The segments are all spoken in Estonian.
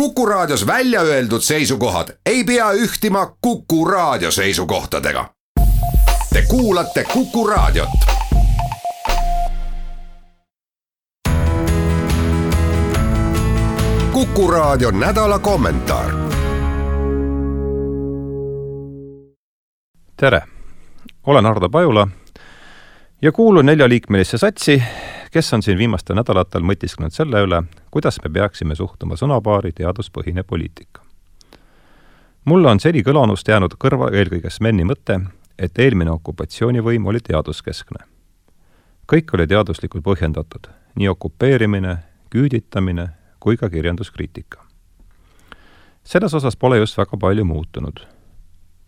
Kuku Raadios välja öeldud seisukohad ei pea ühtima Kuku Raadio seisukohtadega. Te kuulate Kuku Raadiot. kuku Raadio nädala kommentaar. tere, olen Hardo Pajula ja kuulun neljaliikmelisse satsi, kes on siin viimastel nädalatel mõtisklenud selle üle, kuidas me peaksime suhtuma sõnapaari teaduspõhine poliitika. mulle on seni kõlanust jäänud kõrva eelkõige Smeni mõte, et eelmine okupatsioonivõim oli teaduskeskne. kõik oli teaduslikult põhjendatud, nii okupeerimine, küüditamine kui ka kirjanduskriitika. selles osas pole just väga palju muutunud.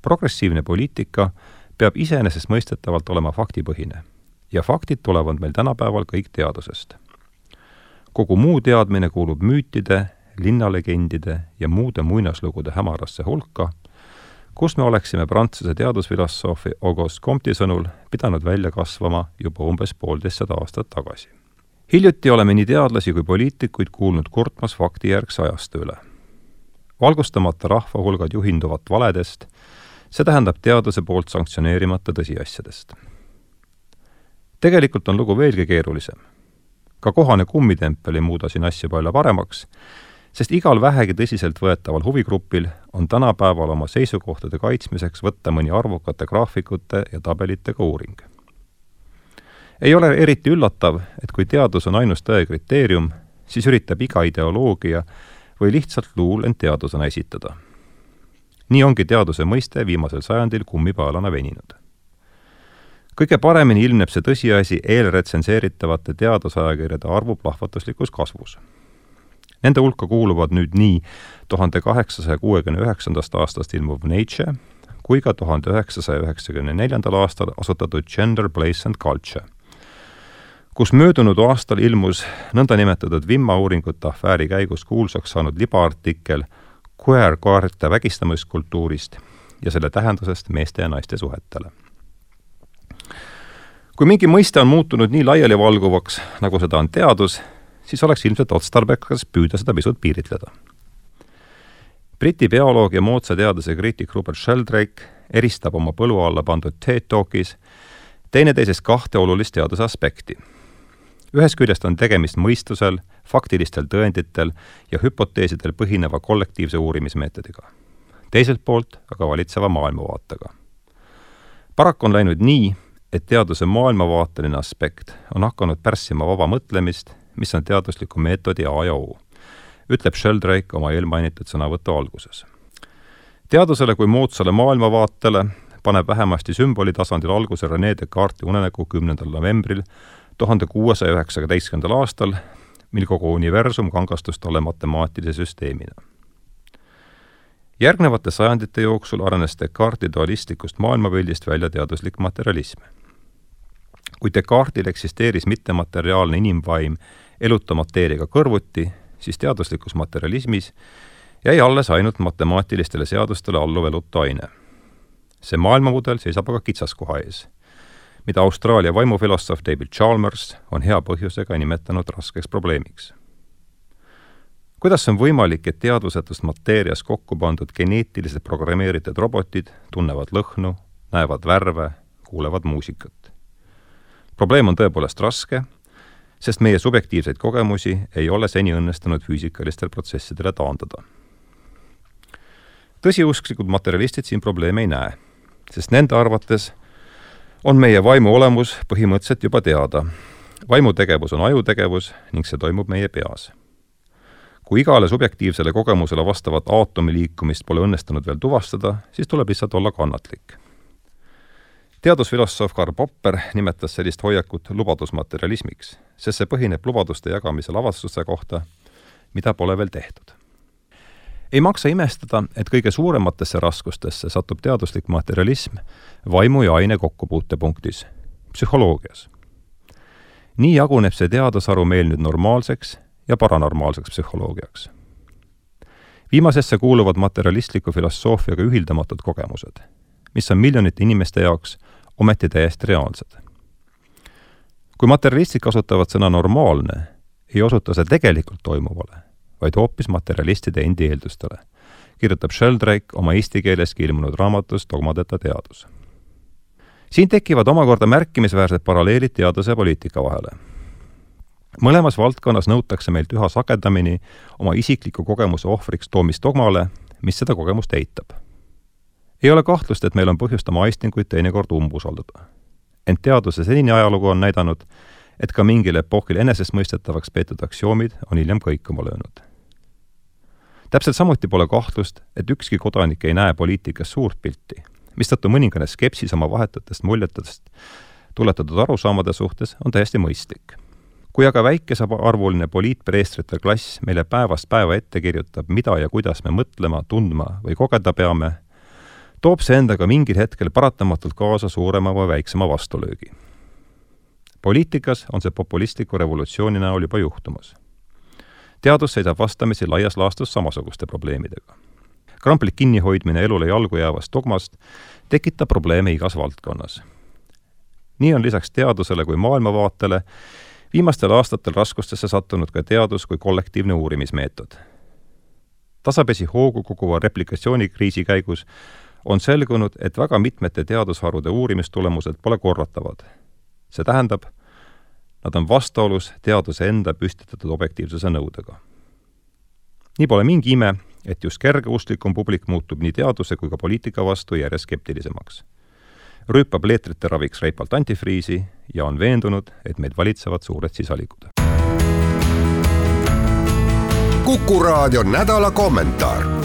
progressiivne poliitika peab iseenesestmõistetavalt olema faktipõhine ja faktid tulevad meil tänapäeval kõik teadusest. kogu muu teadmine kuulub müütide, linnalegendide ja muude muinaslugude hämarasse hulka, kus me oleksime Prantsuse teadusfilosoofi Auguste Comte'i sõnul pidanud välja kasvama juba umbes poolteistsada aastat tagasi. hiljuti oleme nii teadlasi kui poliitikuid kuulnud kurtmas faktijärgse ajastu üle. valgustamata rahva hulgad juhinduvat valedest, see tähendab teaduse poolt sanktsioneerimata tõsiasjadest tegelikult on lugu veelgi keerulisem. ka kohane kummitempel ei muuda siin asju palju paremaks, sest igal vähegi tõsiseltvõetaval huvigrupil on tänapäeval oma seisukohtade kaitsmiseks võtta mõni arvukate graafikute ja tabelitega uuring. ei ole eriti üllatav, et kui teadus on ainus tõe kriteerium, siis üritab iga ideoloogia või lihtsalt luul end teadusena esitada. nii ongi teaduse mõiste viimasel sajandil kummipaelana veninud kõige paremini ilmneb see tõsiasi eelretsenseeritavate teadusajakirjade arvu plahvatuslikus kasvus. Nende hulka kuuluvad nüüd nii tuhande kaheksasaja kuuekümne üheksandast aastast ilmuv Nature kui ka tuhande üheksasaja üheksakümne neljandal aastal asutatud Gender, Place and Culture, kus möödunud aastal ilmus nõndanimetatud Vimma uuringute afääri käigus kuulsaks saanud libaartikkel queer-kaarte vägistamiskultuurist ja selle tähendusest meeste ja naiste suhetele kui mingi mõiste on muutunud nii laialivalguvaks, nagu seda on teadus, siis oleks ilmselt otstarbekas püüda seda pisut piiritleda. Briti bioloog ja moodsa teaduse kriitik Robert Sheldrake eristab oma põlu alla pandud TED Talkis teineteisest kahte olulist teaduse aspekti. ühest küljest on tegemist mõistusel, faktilistel tõenditel ja hüpoteesidel põhineva kollektiivse uurimismeetodiga. teiselt poolt aga valitseva maailmavaatega. paraku on läinud nii, et teaduse maailmavaateline aspekt on hakanud pärssima vaba mõtlemist, mis on teadusliku meetodi A ja O, ütleb Sheldrake oma eelmainitud sõnavõtu alguses. teadusele kui moodsale maailmavaatele paneb vähemasti sümboli tasandil alguse Rene Descartesi unenägu kümnendal novembril tuhande kuuesaja üheksateistkümnendal aastal, mil kogu universum kangastus talle matemaatilise süsteemina järgnevate sajandite jooksul arenes Descartesi dualistlikust maailmapildist välja teaduslik materialism kui Descartesil eksisteeris mittemateriaalne inimvaim eluta mateeriaga kõrvuti, siis teaduslikus materialismis jäi alles ainult matemaatilistele seadustele alluv eluta aine. see maailmamudel seisab aga kitsaskoha ees, mida Austraalia vaimufilosoof David Chalmers on hea põhjusega nimetanud raskeks probleemiks. kuidas on võimalik, et teadvusetust mateerias kokku pandud geneetiliselt programmeeritud robotid tunnevad lõhnu, näevad värve, kuulevad muusikat? Probleem on tõepoolest raske, sest meie subjektiivseid kogemusi ei ole seni õnnestunud füüsikalistele protsessidele taandada. tõsiusklikud materjalistid siin probleeme ei näe, sest nende arvates on meie vaimu olemus põhimõtteliselt juba teada. vaimutegevus on ajutegevus ning see toimub meie peas. kui igale subjektiivsele kogemusele vastavat aatomi liikumist pole õnnestunud veel tuvastada, siis tuleb lihtsalt olla kannatlik teadusfilosoof Karl Popper nimetas sellist hoiakut lubadusmaterialismiks, sest see põhineb lubaduste jagamisel avastuste kohta, mida pole veel tehtud. ei maksa imestada, et kõige suurematesse raskustesse satub teaduslik materialism vaimu ja aine kokkupuutepunktis, psühholoogias. nii jaguneb see teadusharu meil nüüd normaalseks ja paranormaalseks psühholoogiaks. viimasesse kuuluvad materialistliku filosoofiaga ühildamatud kogemused mis on miljonite inimeste jaoks ometi täiesti reaalsed. kui materjalistid kasutavad sõna normaalne, ei osuta see tegelikult toimuvale, vaid hoopis materjalistide endi eeldustele, kirjutab Sheldrake oma eesti keeleski ilmunud raamatus Dogmadeta teadus. siin tekivad omakorda märkimisväärsed paralleelid teaduse ja poliitika vahele. mõlemas valdkonnas nõutakse meilt üha sagedamini oma isikliku kogemuse ohvriks toomist dogmale, mis seda kogemust eitab. Ei ole kahtlust, et meil on põhjust oma aistinguid teinekord umbusaldada. ent teaduse senine ajalugu on näidanud, et ka mingil epohhil enesestmõistetavaks peetud aktsioomid on hiljem kõikuma löönud täpselt samuti pole kahtlust, et ükski kodanik ei näe poliitikas suurt pilti, mistõttu mõningane skepsis oma vahetutest muljetest tuletatud arusaamade suhtes on täiesti mõistlik. kui aga väikesearvuline poliitpreestrite klass meile päevast päeva ette kirjutab, mida ja kuidas me mõtlema, tundma või kogeda peame, toob see endaga mingil hetkel paratamatult kaasa suurema või väiksema vastulöögi. poliitikas on see populistliku revolutsiooni näol juba juhtumas teadus seisab vastamisi laias laastus samasuguste probleemidega. kramplik kinnihoidmine elule jalgu jäävast dogmast tekitab probleeme igas valdkonnas. nii on lisaks teadusele kui maailmavaatele viimastel aastatel raskustesse sattunud ka teadus kui kollektiivne uurimismeetod. tasapisi hoogu koguva replikatsioonikriisi käigus on selgunud, et väga mitmete teadusharude uurimistulemused pole korratavad. see tähendab, Nad on vastuolus teaduse enda püstitatud objektiivsuse nõudega. nii pole mingi ime, et just kergeusklikum publik muutub nii teaduse kui ka poliitika vastu järjest skeptilisemaks. rüüpab leetrite raviks reipalt antifriisi ja on veendunud, et meid valitsevad suured sisalikud. kuku raadio nädala kommentaar